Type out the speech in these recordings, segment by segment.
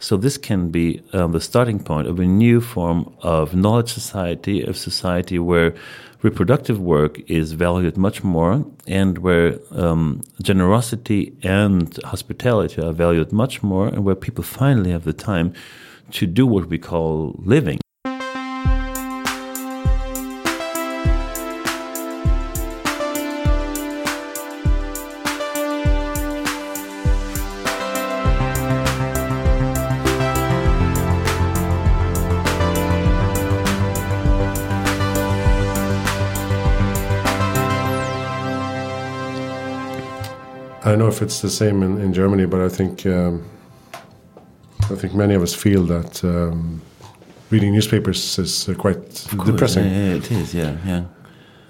So this can be um, the starting point of a new form of knowledge society, of society where reproductive work is valued much more, and where um, generosity and hospitality are valued much more, and where people finally have the time to do what we call living. If it's the same in, in Germany, but I think um, I think many of us feel that um, reading newspapers is uh, quite depressing. Yeah, it is. Yeah, yeah.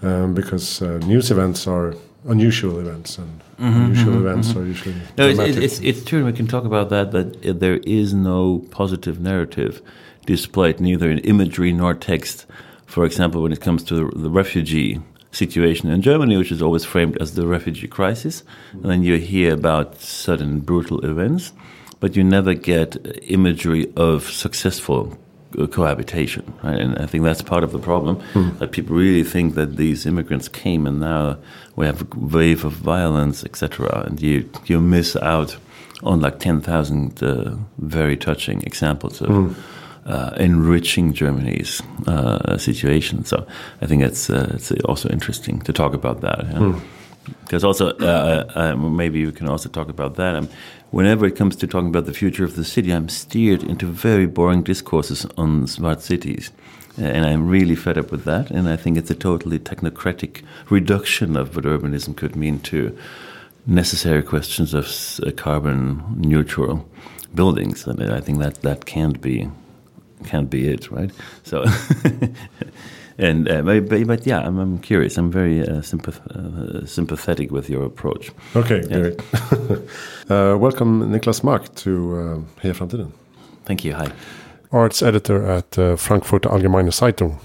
Um, because uh, news events are unusual events, and mm -hmm, unusual mm -hmm, events mm -hmm. are usually. No, it's, it's, it's, true. We can talk about that. That there is no positive narrative displayed, neither in imagery nor text. For example, when it comes to the, the refugee situation in Germany, which is always framed as the refugee crisis. And then you hear about sudden brutal events, but you never get imagery of successful uh, cohabitation. Right? And I think that's part of the problem mm. that people really think that these immigrants came and now we have a wave of violence, etc. And you you miss out on like ten thousand uh, very touching examples of. Mm uh, enriching Germany's uh, situation. So I think it's uh, it's also interesting to talk about that. Because yeah? mm. also uh, uh, maybe we can also talk about that. Um, whenever it comes to talking about the future of the city, I'm steered into very boring discourses on smart cities. And I'm really fed up with that. And I think it's a totally technocratic reduction of what urbanism could mean to necessary questions of carbon neutral buildings. And I think that that can't be can't be it, right? So, and uh, but, but, yeah, I'm, I'm, curious. I'm very uh, sympath uh, sympathetic with your approach. Okay, yeah. great. Uh, welcome, Niklas Maak, to uh, Heja Framtiden. Thank you. Hi. Arts editor at uh, Frankfurter Allgemeine Zeitung.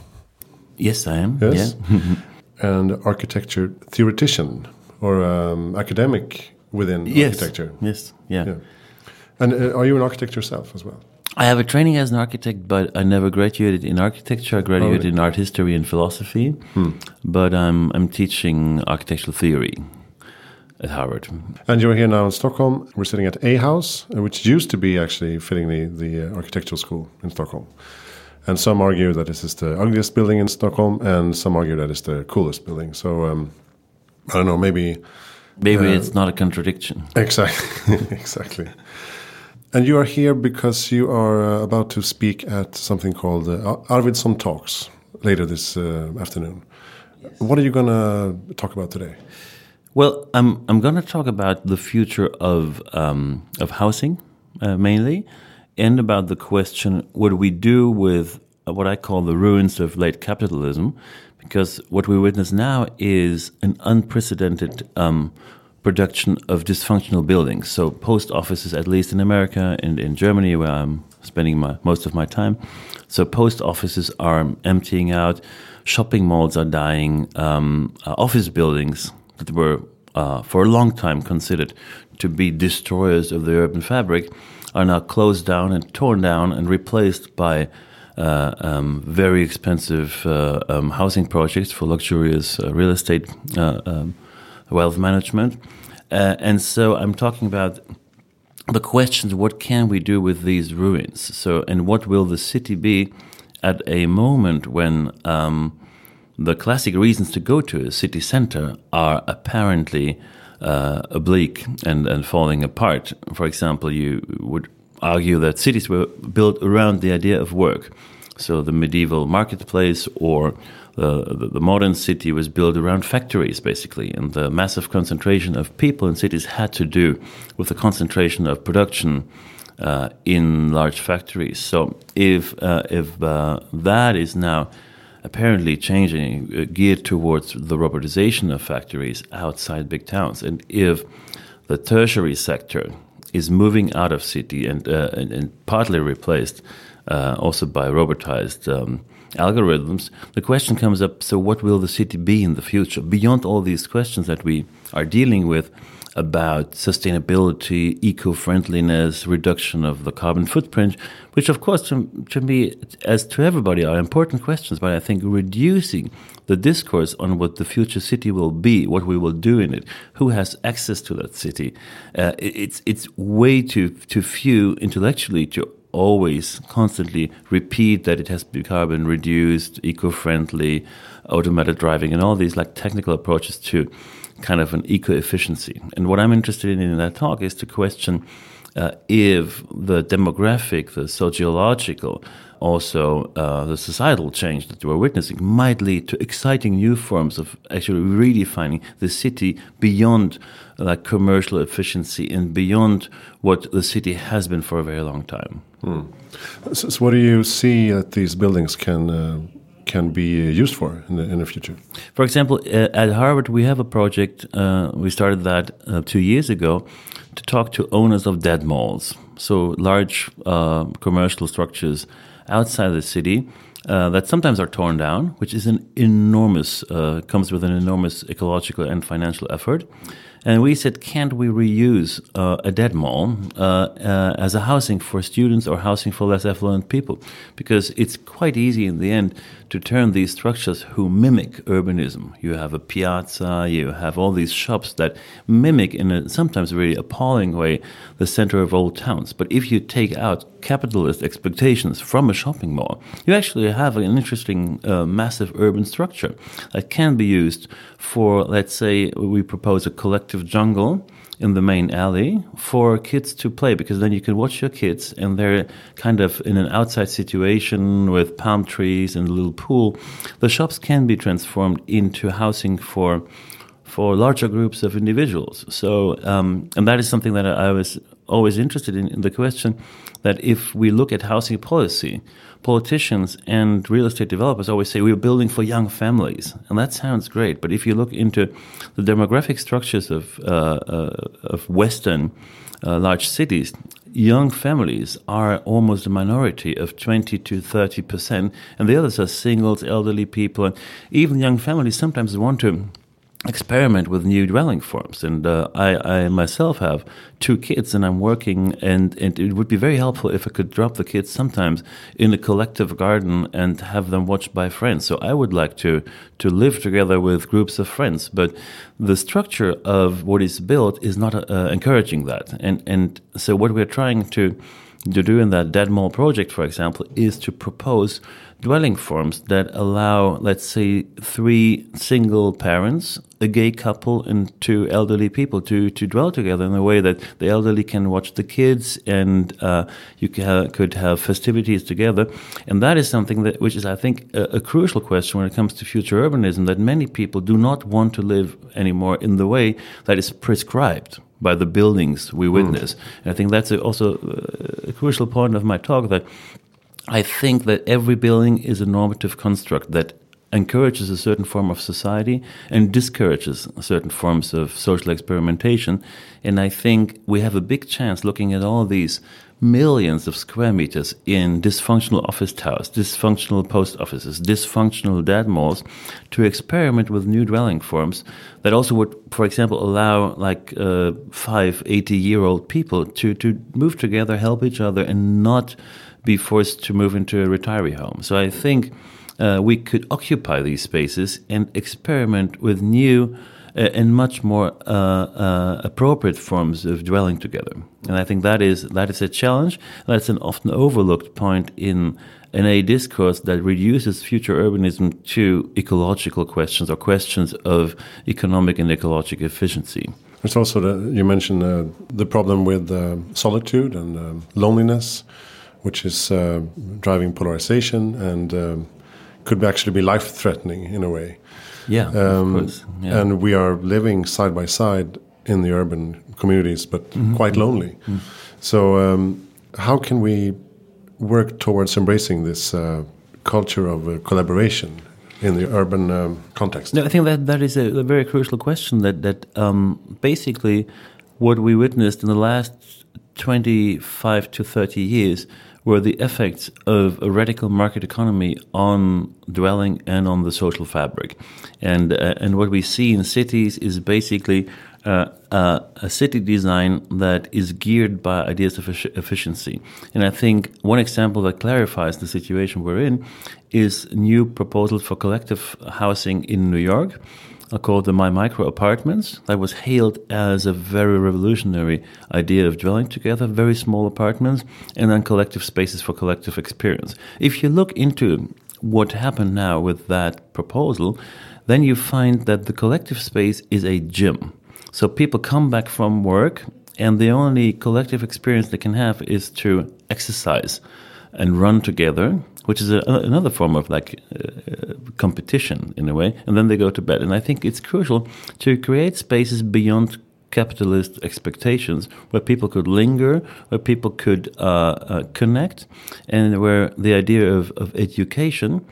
Yes, I am. Yes. Yeah. and architecture theoretician or um, academic within yes. architecture. Yes. Yeah. yeah. And uh, are you an architect yourself as well? I have a training as an architect, but I never graduated in architecture. I graduated oh, in art history and philosophy, hmm. but I'm I'm teaching architectural theory at Harvard. And you're here now in Stockholm. We're sitting at A House, uh, which used to be actually fitting the the uh, architectural school in Stockholm. And some argue that this is the ugliest building in Stockholm, and some argue that it's the coolest building. So um, I don't know, maybe. Maybe uh, it's not a contradiction. Exactly, exactly. And you are here because you are uh, about to speak at something called uh, Arvidsson Talks later this uh, afternoon. Yes. What are you going to talk about today? Well, I'm I'm going to talk about the future of um, of housing uh, mainly, and about the question: What do we do with what I call the ruins of late capitalism? Because what we witness now is an unprecedented um, production of dysfunctional buildings. So post offices, at least in America and in Germany, where I'm spending my, most of my time. So post offices are emptying out, shopping malls are dying, um, uh, office buildings that were uh, for a long time considered to be destroyers of the urban fabric are now closed down and torn down and replaced by uh, um, very expensive uh, um, housing projects for luxurious uh, real estate uh, um, wealth management. Uh, and so I'm talking about the questions what can we do with these ruins? So, and what will the city be at a moment when um, the classic reasons to go to a city center are apparently uh, oblique and, and falling apart? For example, you would argue that cities were built around the idea of work. So, the medieval marketplace or the, the modern city was built around factories, basically, and the massive concentration of people in cities had to do with the concentration of production uh, in large factories. So if uh, if uh, that is now apparently changing, uh, geared towards the robotization of factories outside big towns, and if the tertiary sector is moving out of city and uh, and, and, partly replaced uh, also by robotized um, algorithms, the question comes up so, what will the city be in the future? Beyond all these questions that we are dealing with, about sustainability, eco-friendliness, reduction of the carbon footprint, which of course to, to me, as to everybody, are important questions. But I think reducing the discourse on what the future city will be, what we will do in it, who has access to that city, uh, it's it's way too too few intellectually to always constantly repeat that it has to be carbon reduced, eco-friendly, automated driving, and all these like technical approaches to kind of an eco efficiency. And what I'm interested in in that talk is to question uh, if the demographic, the sociological, also uh, the societal change that we're witnessing might lead to exciting new forms of actually redefining the city beyond like commercial efficiency and beyond what the city has been for a very long time. Hmm. So, so, what do you see that these buildings can uh, can be used for in the, in the future? For example, uh, at Harvard, we have a project. Uh, we started that uh, two years ago to talk to owners of dead malls, so large uh, commercial structures outside the city. Uh, that sometimes are torn down, which is an enormous, uh, comes with an enormous ecological and financial effort. And we said, can't we reuse uh, a dead mall uh, uh, as a housing for students or housing for less affluent people? Because it's quite easy in the end to turn these structures who mimic urbanism. You have a piazza, you have all these shops that mimic in a sometimes really appalling way the center of old towns. But if you take out capitalist expectations from a shopping mall, you actually have an interesting, uh, massive urban structure that can be used for, let's say, we propose a collective jungle in the main alley for kids to play because then you can watch your kids and they're kind of in an outside situation with palm trees and a little pool. The shops can be transformed into housing for for larger groups of individuals. So, um, and that is something that I was always interested in, in the question that if we look at housing policy, politicians and real estate developers always say we're building for young families, and that sounds great. But if you look into the demographic structures of uh, uh, of Western uh, large cities, young families are almost a minority of 20 to 30 percent, and the others are singles, elderly people, and even young families sometimes want to experiment with new dwelling forms. And uh, I, I, myself have two kids, and I'm working, and, and it would be very helpful if I could drop the kids sometimes in a collective garden and have them watched by friends. So I would like to to live together with groups of friends, but the structure of what is built is not uh, encouraging that. And and so what we're trying to to do in that dead mall project, for example, is to propose dwelling forms that allow, let's say, three single parents, a gay couple, and two elderly people to, to dwell together in a way that the elderly can watch the kids and uh, you ca could have festivities together. And that is something that, which is, I think, a, a, crucial question when it comes to future urbanism that many people do not want to live anymore in the way that is prescribed by the buildings we hmm. witness. Mm. And I think that's a, also a crucial point of my talk that I think that every building is a normative construct that encourages a certain form of society and discourages certain forms of social experimentation. And I think we have a big chance looking at all these millions of square meters in dysfunctional office towers, dysfunctional post offices, dysfunctional dead malls to experiment with new dwelling forms that also would, for example, allow like uh, five, 80 year old people to, to move together, help each other, and not be forced to move into a retiree home. So I think uh, we could occupy these spaces and experiment with new uh, and much more uh, uh, appropriate forms of dwelling together. And I think that is that is a challenge. That's an often overlooked point in in a discourse that reduces future urbanism to ecological questions or questions of economic and ecological efficiency. There's also the, you mentioned the problem with uh, solitude and uh, loneliness which is uh, driving polarization and um, could actually be life threatening in a way. Yeah, um, yeah, And we are living side by side in the urban communities, but mm -hmm. quite lonely. Mm -hmm. So, um, how can we work towards embracing this uh, culture of uh, collaboration in the urban um, context? No, I think that that is a, a very crucial question. That that um, basically what we witnessed in the last twenty five to thirty years were the effects of a radical market economy on dwelling and on the social fabric. And, uh, and what we see in cities is basically uh, uh, a city design that is geared by ideas of efficiency. And I think one example that clarifies the situation we're in is new proposals for collective housing in New York uh, called them My Micro Apartments. That was hailed as a very revolutionary idea of dwelling together, very small apartments, and then collective spaces for collective experience. If you look into what happened now with that proposal, then you find that the collective space is a gym. So people come back from work, and the only collective experience they can have is to exercise and run together, which is a, another form of like uh, competition in a way. And then they go to bed. And I think it's crucial to create spaces beyond capitalist expectations where people could linger, where people could uh, uh, connect, and where the idea of, of education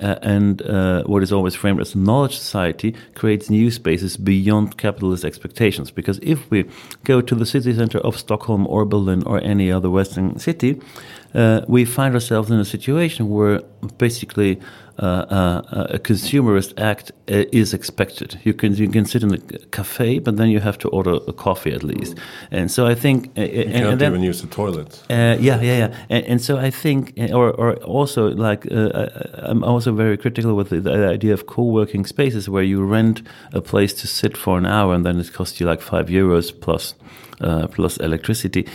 uh, and uh, what is always framed as knowledge society creates new spaces beyond capitalist expectations. Because if we go to the city center of Stockholm or Berlin or any other Western city, uh, we find ourselves in a situation where basically uh, uh, a consumerist act uh, is expected. You can you can sit in a cafe, but then you have to order a coffee at least. And so I think you and, can't and then, even use the toilet. yeah, yeah, yeah. And, and, so I think, or or also like I'm also very critical with the, the idea of co-working spaces where you rent a place to sit for an hour and then it costs you like five euros plus uh, plus electricity.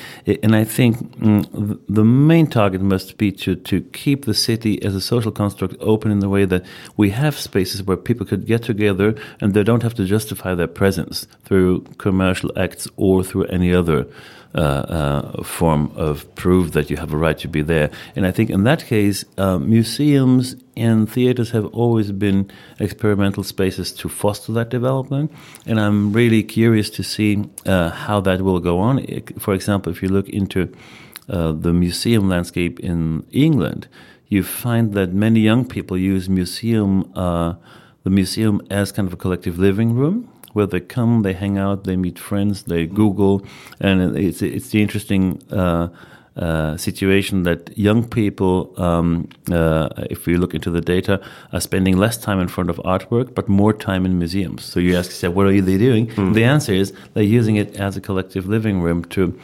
And I think mm, the main target must be to, to keep the city as a social construct open in the way that we have spaces where people could get together and they don't have to justify their presence through commercial acts or through any other form of proof that you have a right to be there. And I think in that case, uh, museums and theaters have always been experimental spaces to foster that development. And I'm really curious to see uh, how that will go on. For example, if you look into uh, the museum landscape in England, you find that many young people use museum uh, the museum as kind of a collective living room where they come, they hang out, they meet friends, they Google, and it's it's the interesting. Uh, uh, situation that young people, um, uh, if we look into the data, are spending less time in front of artwork, but more time in museums. So you ask yourself, what are they doing? Mm. The answer is they're using it as a collective living room to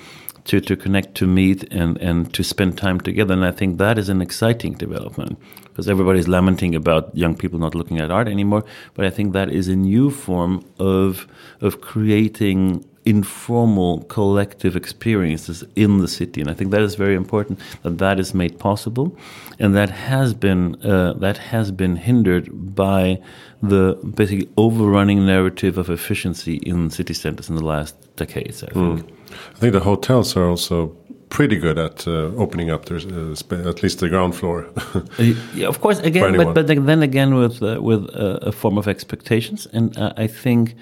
to, to connect, to meet, and, and to spend time together. And I think that is an exciting development because everybody's lamenting about young people not looking at art anymore. But I think that is a new form of of creating informal collective experiences in the city. And i think that is very important that that is made possible. And that has been uh, that has been hindered by the basically overrunning narrative of efficiency in city centers in the last decades i think. Mm. I think the hotels are also pretty good at uh, opening up their uh, at least the ground floor. Uh, yeah, of course, again, but, but then again with uh, with uh, a form of expectations, and uh, I think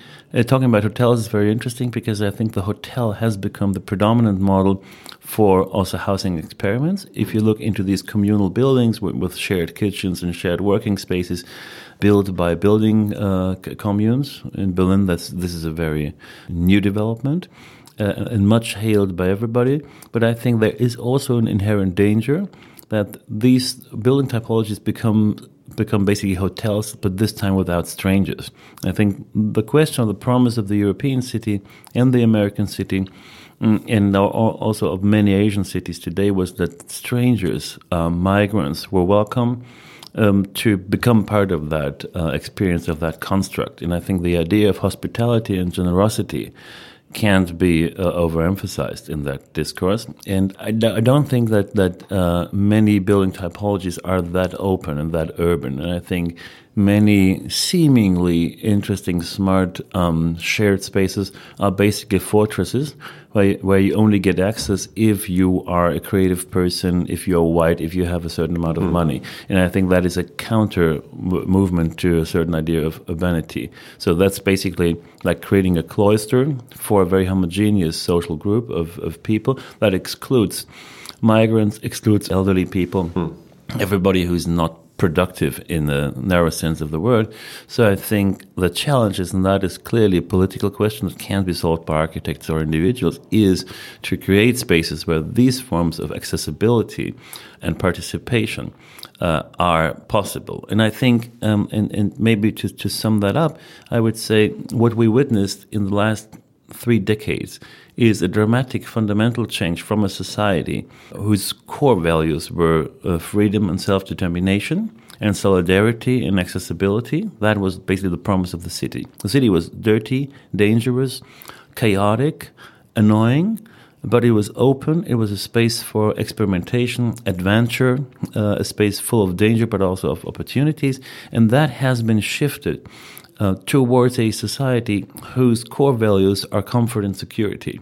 talking about hotels is very interesting because I think the hotel has become the predominant model for also housing experiments. If you look into these communal buildings with, with shared kitchens and shared working spaces built by building communes in Berlin, that's this is a very new development uh, and much hailed by everybody. But I think there is also an inherent danger that these building typologies become become basically hotels, but this time without strangers. I think the question of the promise of the European city and the American city. Mm, and also of many Asian cities today was that strangers, uh, migrants, were welcome um, to become part of that uh, experience of that construct. And I think the idea of hospitality and generosity can't be uh, overemphasized in that discourse. And I d- I don't think that that uh, many building typologies are that open and that urban. And I think many seemingly interesting, smart um, shared spaces are basically fortresses where, where you only get access if you are a creative person, if you're white, if you have a certain amount of mm. money. And I think that is a counter movement to a certain idea of urbanity. So that's basically like creating a cloister for a very homogeneous social group of, of people that excludes migrants, excludes elderly people. Mm. Everybody who's not productive in the narrow sense of the word. So I think the challenge is, and that is clearly a political question that can't be solved by architects or individuals, is to create spaces where these forms of accessibility and participation uh, are possible. And I think, um, and, and maybe to, to sum that up, I would say what we witnessed in the last three decades is a dramatic fundamental change from a society whose core values were uh, freedom and self determination and solidarity and accessibility. That was basically the promise of the city. The city was dirty, dangerous, chaotic, annoying, but it was open. It was a space for experimentation, adventure, uh, a space full of danger, but also of opportunities. And that has been shifted uh, towards a society whose core values are comfort and security.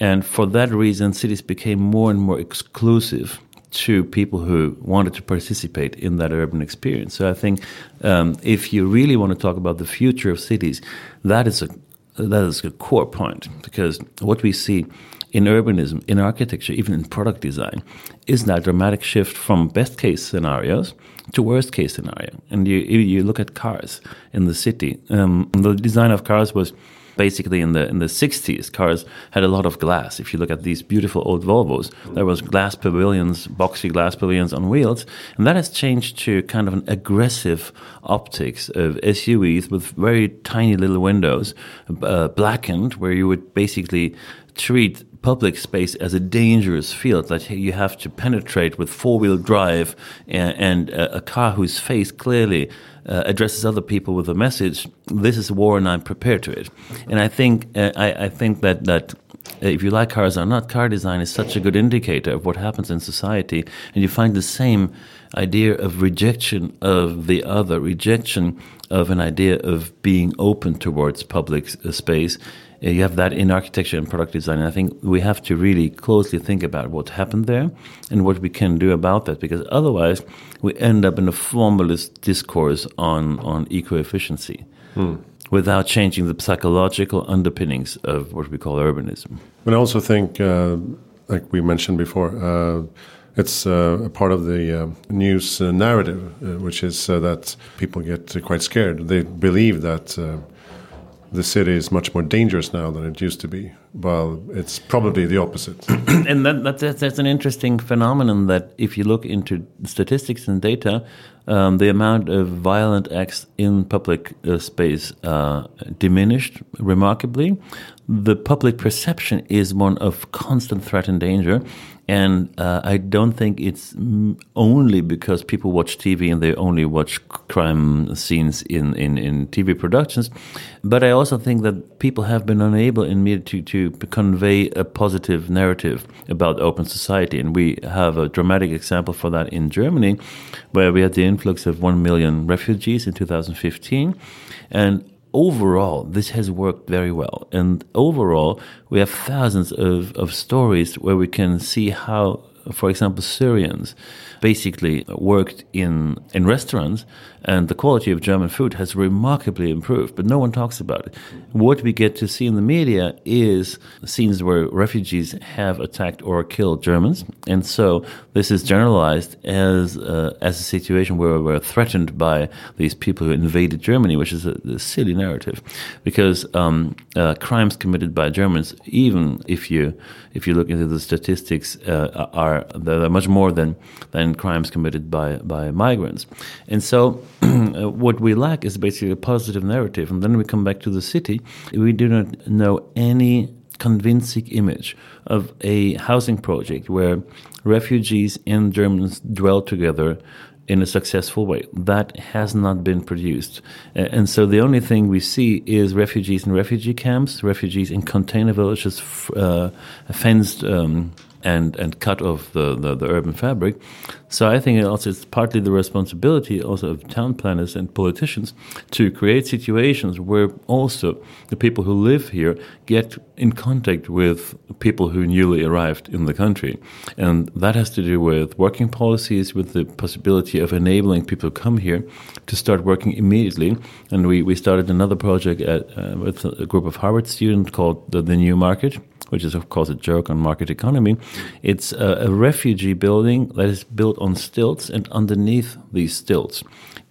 And for that reason, cities became more and more exclusive to people who wanted to participate in that urban experience. So I think um, if you really want to talk about the future of cities, that is a that is a core point because what we see in urbanism, in architecture, even in product design, is that dramatic shift from best case scenarios to worst case scenario. And you you look at cars in the city. Um, the design of cars was basically in the in the 60s cars had a lot of glass if you look at these beautiful old volvos there was glass pavilions boxy glass pavilions on wheels and that has changed to kind of an aggressive optics of SUVs with very tiny little windows uh, blackened where you would basically treat public space as a dangerous field that you have to penetrate with four-wheel drive and, and a, a car whose face clearly uh, addresses other people with a message. This is war, and I'm prepared to it. And I think uh, I, I, think that that if you like cars or not, car design is such a good indicator of what happens in society, and you find the same idea of rejection of the other, rejection of an idea of being open towards public uh, space uh, you have that in architecture and product design. And I think we have to really closely think about what happened there and what we can do about that, because otherwise we end up in a formalist discourse on, on eco-efficiency hmm. without changing the psychological underpinnings of what we call urbanism. But I also think, uh, like we mentioned before, uh, it's uh, a part of the uh, news uh, narrative, uh, which is that people get quite scared. They believe that the city is much more dangerous now than it used to be. Well, it's probably the opposite. and that, that's, that's an interesting phenomenon that if you look into statistics and data, um, the amount of violent acts in public uh, space uh, diminished remarkably. The public perception is one of constant threat and danger, and uh, I don't think it's only because people watch TV and they only watch crime scenes in, in, in TV productions. But I also think that people have been unable in media to, to convey a positive narrative about open society. And we have a dramatic example for that in Germany, where we had the influx of 1 million refugees in 2015. And overall, this has worked very well. And overall, we have thousands of, of stories where we can see how, for example, Syrians basically worked in, in restaurants and the quality of German food has remarkably improved, but no one talks about it. What we get to see in the media is scenes where refugees have attacked or killed Germans, and so this is generalized as uh, as a situation where we're threatened by these people who invaded Germany, which is a, a silly narrative, because um, uh, crimes committed by Germans, even if you if you look into the statistics, uh, are there much more than than crimes committed by by migrants, and so. what we lack is basically a positive narrative. And then we come back to the city. We do not know any convincing image of a housing project where refugees and Germans dwell together in a successful way. That has not been produced. And so the only thing we see is refugees in refugee camps, refugees in container villages, uh, fenced. Um, and and cut off the, the, the, urban fabric. So I think also it's partly the responsibility also of town planners and politicians to create situations where also the people who live here get in contact with people who newly arrived in the country, and that has to do with working policies, with the possibility of enabling people to come here to start working immediately. And we, we started another project at, uh, with a group of Harvard students called the, the New Market which is of course a joke on market economy. It's a, a refugee building that is built on stilts, and underneath these stilts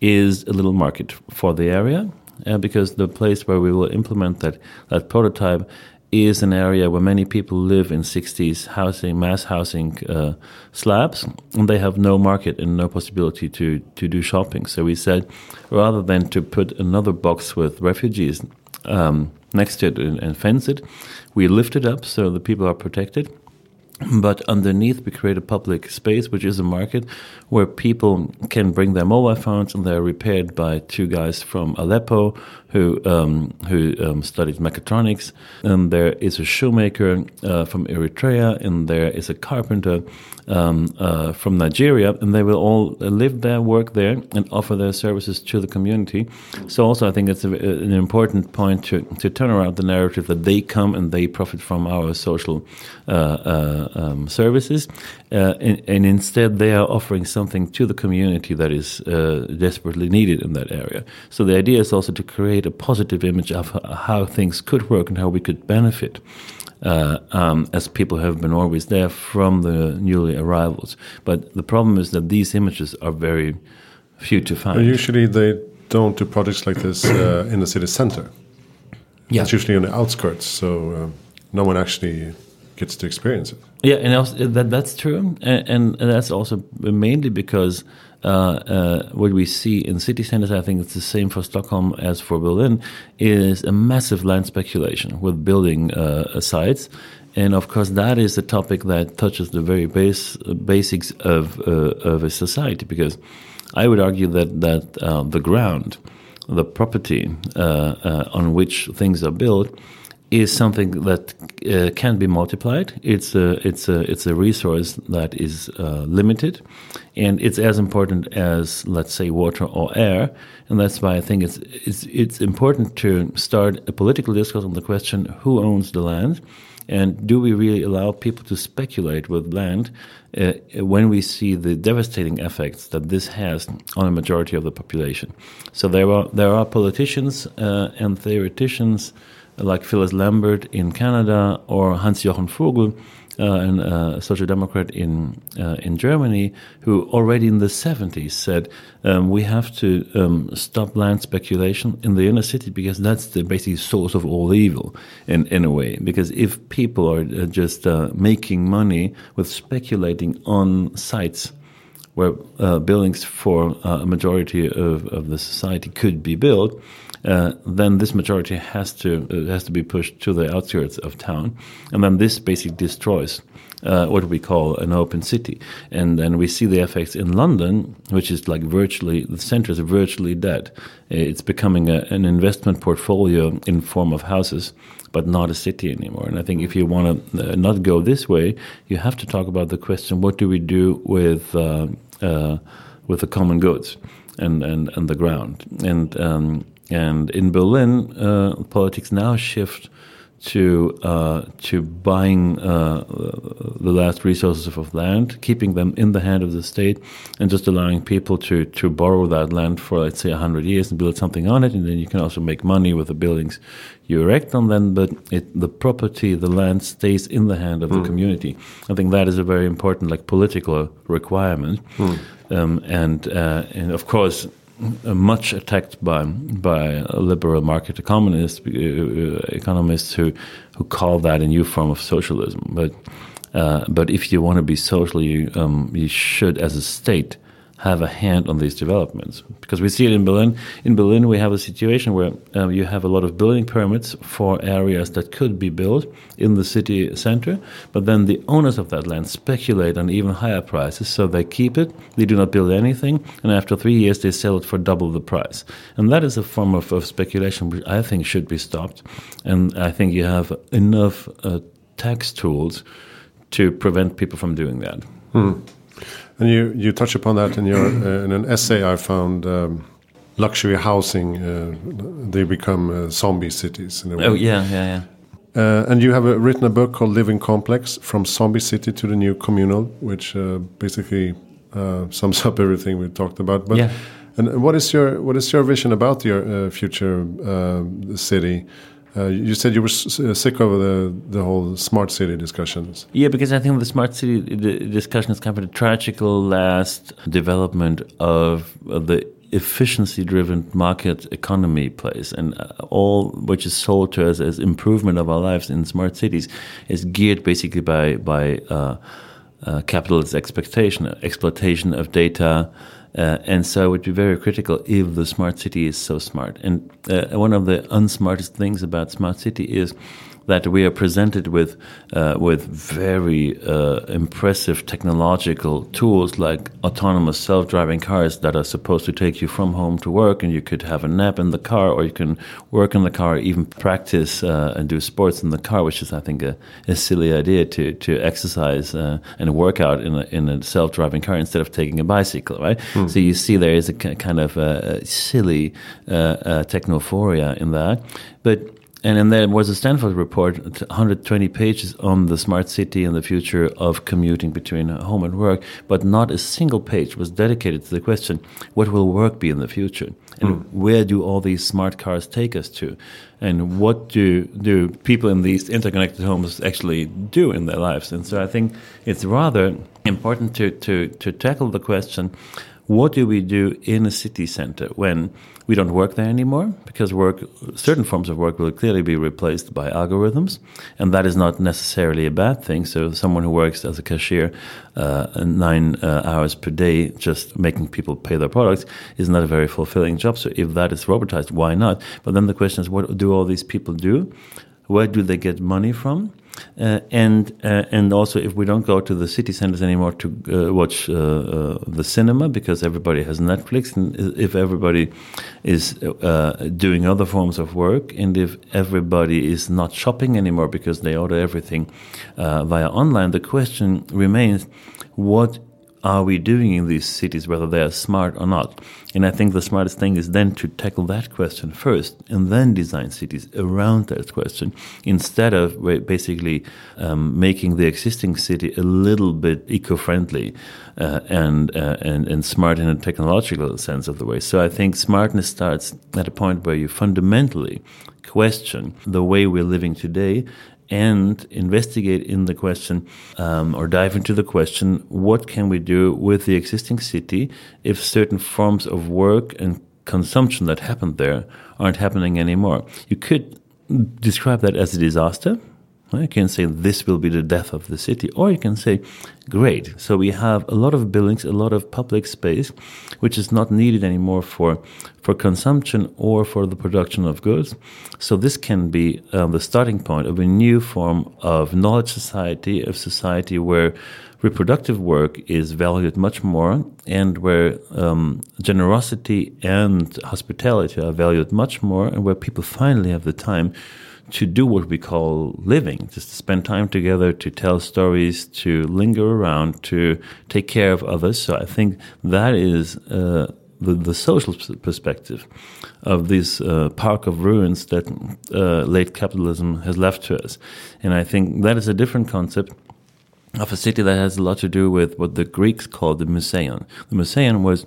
is a little market for the area. Uh, because the place where we will implement that, that prototype is an area where many people live in 60s housing, mass housing uh, slabs, and they have no market and no possibility to, to do shopping. So we said rather than to put another box with refugees um, next to it and, and fence it. We lift it up so the people are protected but underneath we create a public space which is a market where people can bring their mobile phones and they're repaired by two guys from Aleppo who um, who um, studied mechatronics and there is a shoemaker uh, from Eritrea and there is a carpenter um, uh, from Nigeria and they will all live there work there and offer their services to the community so also I think it's a, an important point to, to turn around the narrative that they come and they profit from our social uh, uh um, services, uh, and, and, instead they are offering something to the community that is uh, desperately needed in that area. So the idea is also to create a positive image of how things could work and how we could benefit. Uh, um, as people have been always there from the newly arrivals. But the problem is that these images are very few to find. usually they don't do projects like this uh, in the city center. Yeah. It's usually on the outskirts, so uh, no one actually gets to experience it. Yeah, and also, that that's true, and, and, that's also mainly because what we see in city centers, I think it's the same for Stockholm as for Berlin, is a massive land speculation with building uh, sites. And of course, that is a topic that touches the very base basics of uh, of a society. Because I would argue that that uh, the ground, the property uh, on which things are built, is something that uh, can be multiplied. It's a it's a it's a resource that is uh, limited, and it's as important as let's say water or air. And that's why I think it's it's it's important to start a political discourse on the question who owns the land, and do we really allow people to speculate with land uh, when we see the devastating effects that this has on a majority of the population? So there are there are politicians uh, and theoreticians like Phyllis Lambert in Canada or Hans Jochen Vogel, uh, a social democrat in uh, in Germany, who already in the 70s said um, we have to um, stop land speculation in the inner city because that's the basic source of all evil in in a way. Because if people are uh, just uh, making money with speculating on sites where uh, buildings for uh, a majority of, of the society could be built, uh, then this majority has to uh, has to be pushed to the outskirts of town, and then this basically destroys uh, what we call an open city. And then we see the effects in London, which is like virtually the center is virtually dead. It's becoming a, an investment portfolio in form of houses, but not a city anymore. And I think if you want to uh, not go this way, you have to talk about the question: What do we do with uh, uh, with the common goods and and and the ground and um, and in Berlin, uh, politics now shift to uh, to buying uh, the last resources of land, keeping them in the hand of the state, and just allowing people to to borrow that land for let's say hundred years and build something on it, and then you can also make money with the buildings you erect on them. But it, the property, the land, stays in the hand of mm. the hmm. community. I think that is a very important like political requirement, mm. um, and uh, and of course much attacked by by liberal market economists uh, uh, economists who who call that a new form of socialism. But uh, but if you want to be social, you um, you should, as a state, have a hand on these developments because we see it in Berlin. In Berlin, we have a situation where um, you have a lot of building permits for areas that could be built in the city center, but then the owners of that land speculate on even higher prices, so they keep it, they do not build anything, and after three years they sell it for double the price. And that is a form of, of speculation which I think should be stopped. And I think you have enough uh, tax tools to prevent people from doing that. Hmm. And you, you touch upon that in your uh, in an essay I found. Um, luxury housing, uh, they become uh, zombie cities. In a way. Oh yeah, yeah, yeah. Uh, and you have written a book called Living Complex From Zombie City to the New Communal, which uh, basically uh, sums up everything we talked about. But, yeah. And what is your what is your vision about your future city? Uh, you said you were sick of the the whole smart city discussions. Yeah, because I think the smart city discussion is kind of a tragical last development of, of the efficiency-driven market economy place, and uh, all which is sold to us as improvement of our lives in smart cities is geared basically by by uh, uh, capitalist expectation, exploitation of data Uh, and so it would be very critical if the smart city is so smart. And uh, one of the unsmartest things about smart city is that we are presented with uh, with very uh, impressive technological tools like autonomous self-driving cars that are supposed to take you from home to work, and you could have a nap in the car, or you can work in the car, even practice uh, and do sports in the car, which is, I think, a, a silly idea to to exercise uh, and work out in a, in a self-driving car instead of taking a bicycle, right? Mm. So you see, there is a kind of a silly uh, uh, technophoria in that, but and then there was a Stanford report, 120 pages on the smart city and the future of commuting between home and work, but not a single page was dedicated to the question, what will work be in the future? And mm. where do all these smart cars take us to? And what do, do people in these interconnected homes actually do in their lives? And so I think it's rather important to, to, to tackle the question, what do we do in a city center when we don't work there anymore? Because work, certain forms of work will clearly be replaced by algorithms, and that is not necessarily a bad thing. So, someone who works as a cashier uh, nine uh, hours per day, just making people pay their products, is not a very fulfilling job. So, if that is robotized, why not? But then the question is, what do all these people do? Where do they get money from? Uh, and uh, and also if we don't go to the city centers anymore to uh, watch uh, uh, the cinema because everybody has Netflix, and if everybody is uh, doing other forms of work, and if everybody is not shopping anymore because they order everything via online, the question remains: What are we doing in these cities, whether they are smart or not? And I think the smartest thing is then to tackle that question first and then design cities around that question instead of basically um, making the existing city a little bit eco friendly uh, and, uh, and, and smart in a technological sense of the way. So I think smartness starts at a point where you fundamentally question the way we're living today and investigate in the question um, or dive into the question what can we do with the existing city if certain forms of work and consumption that happened there aren't happening anymore. You could describe that as a disaster you can say this will be the death of the city, or you can say, great. So we have a lot of buildings, a lot of public space, which is not needed anymore for for consumption or for the production of goods. So this can be um, the starting point of a new form of knowledge society, of society where reproductive work is valued much more, and where um, generosity and hospitality are valued much more, and where people finally have the time to do what we call living, just to spend time together, to tell stories, to linger around, to take care of others. So I think that is uh, the, the social perspective of this uh, park of ruins that uh, late capitalism has left to us. And I think that is a different concept of a city that has a lot to do with what the Greeks called the Museion. The Museion was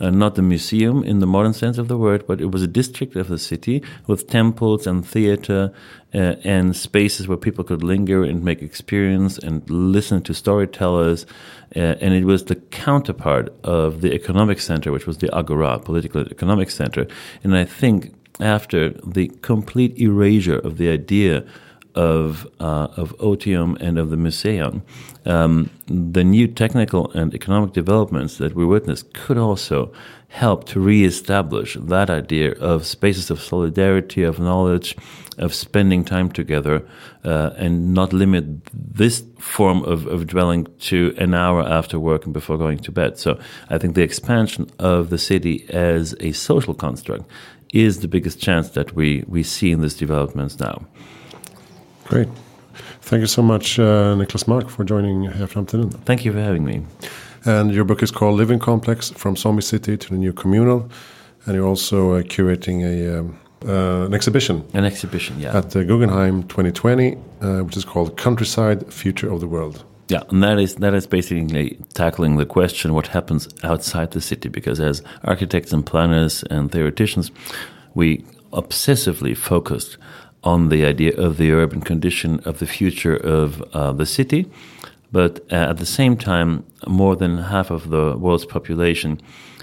uh, not a museum in the modern sense of the word, but it was a district of the city with temples and theater uh, and spaces where people could linger and make experience and listen to storytellers. Uh, and it was the counterpart of the economic center, which was the Agora, political economic center. And I think after the complete erasure of the idea of uh, of Otium and of the Museion, um, the new technical and economic developments that we witness could also help to reestablish that idea of spaces of solidarity, of knowledge, of spending time together, uh, and not limit this form of, of dwelling to an hour after work and before going to bed. So I think the expansion of the city as a social construct is the biggest chance that we, we see in these developments now. Great. Thank you so much, uh, Niklas Maak, for joining Heja Framtiden. Thank you for having me. And your book is called Living Complex From Zombie City to the New Communal. And you're also uh, curating a, um, uh, an exhibition. An exhibition, yeah. At the Guggenheim 2020, uh, which is called Countryside Future of the World. Yeah, and that is that is basically tackling the question what happens outside the city because as architects and planners and theoreticians, we obsessively focused on the idea of the urban condition of the future of uh, the city. But uh, at the same time, more than half of the world's population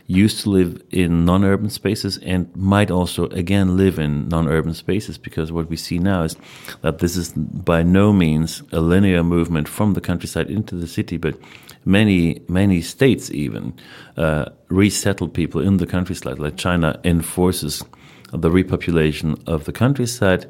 used to live in non-urban spaces and might also again live in non-urban spaces because what we see now is that this is by no means a linear movement from the countryside into the city, but many many states even uh, resettle people in the countryside. Like China enforces the repopulation of the countryside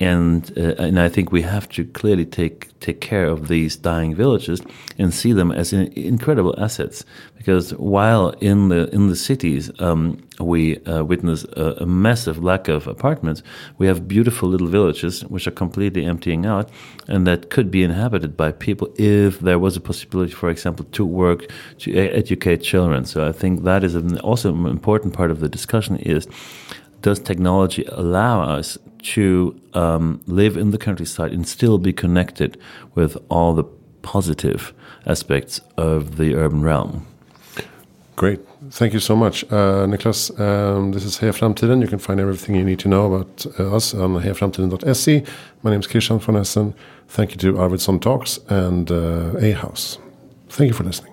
and uh, and I think we have to clearly take take care of these dying villages and see them as in, incredible assets. Because while in the in the cities um, we uh, witness a, a, massive lack of apartments, we have beautiful little villages which are completely emptying out, and that could be inhabited by people if there was a possibility, for example, to work to educate children. So I think that is an, also an important part of the discussion is does technology allow us to um, live in the countryside and still be connected with all the positive aspects of the urban realm? Great. Thank you so much. Uh, Niklas, um, this is Heja Framtiden. You can find everything you need to know about uh, us on hejaframtiden.se. My name is Christian von Essen. Thank you to Arvidsson Talks and uh, A House. Thank you for listening.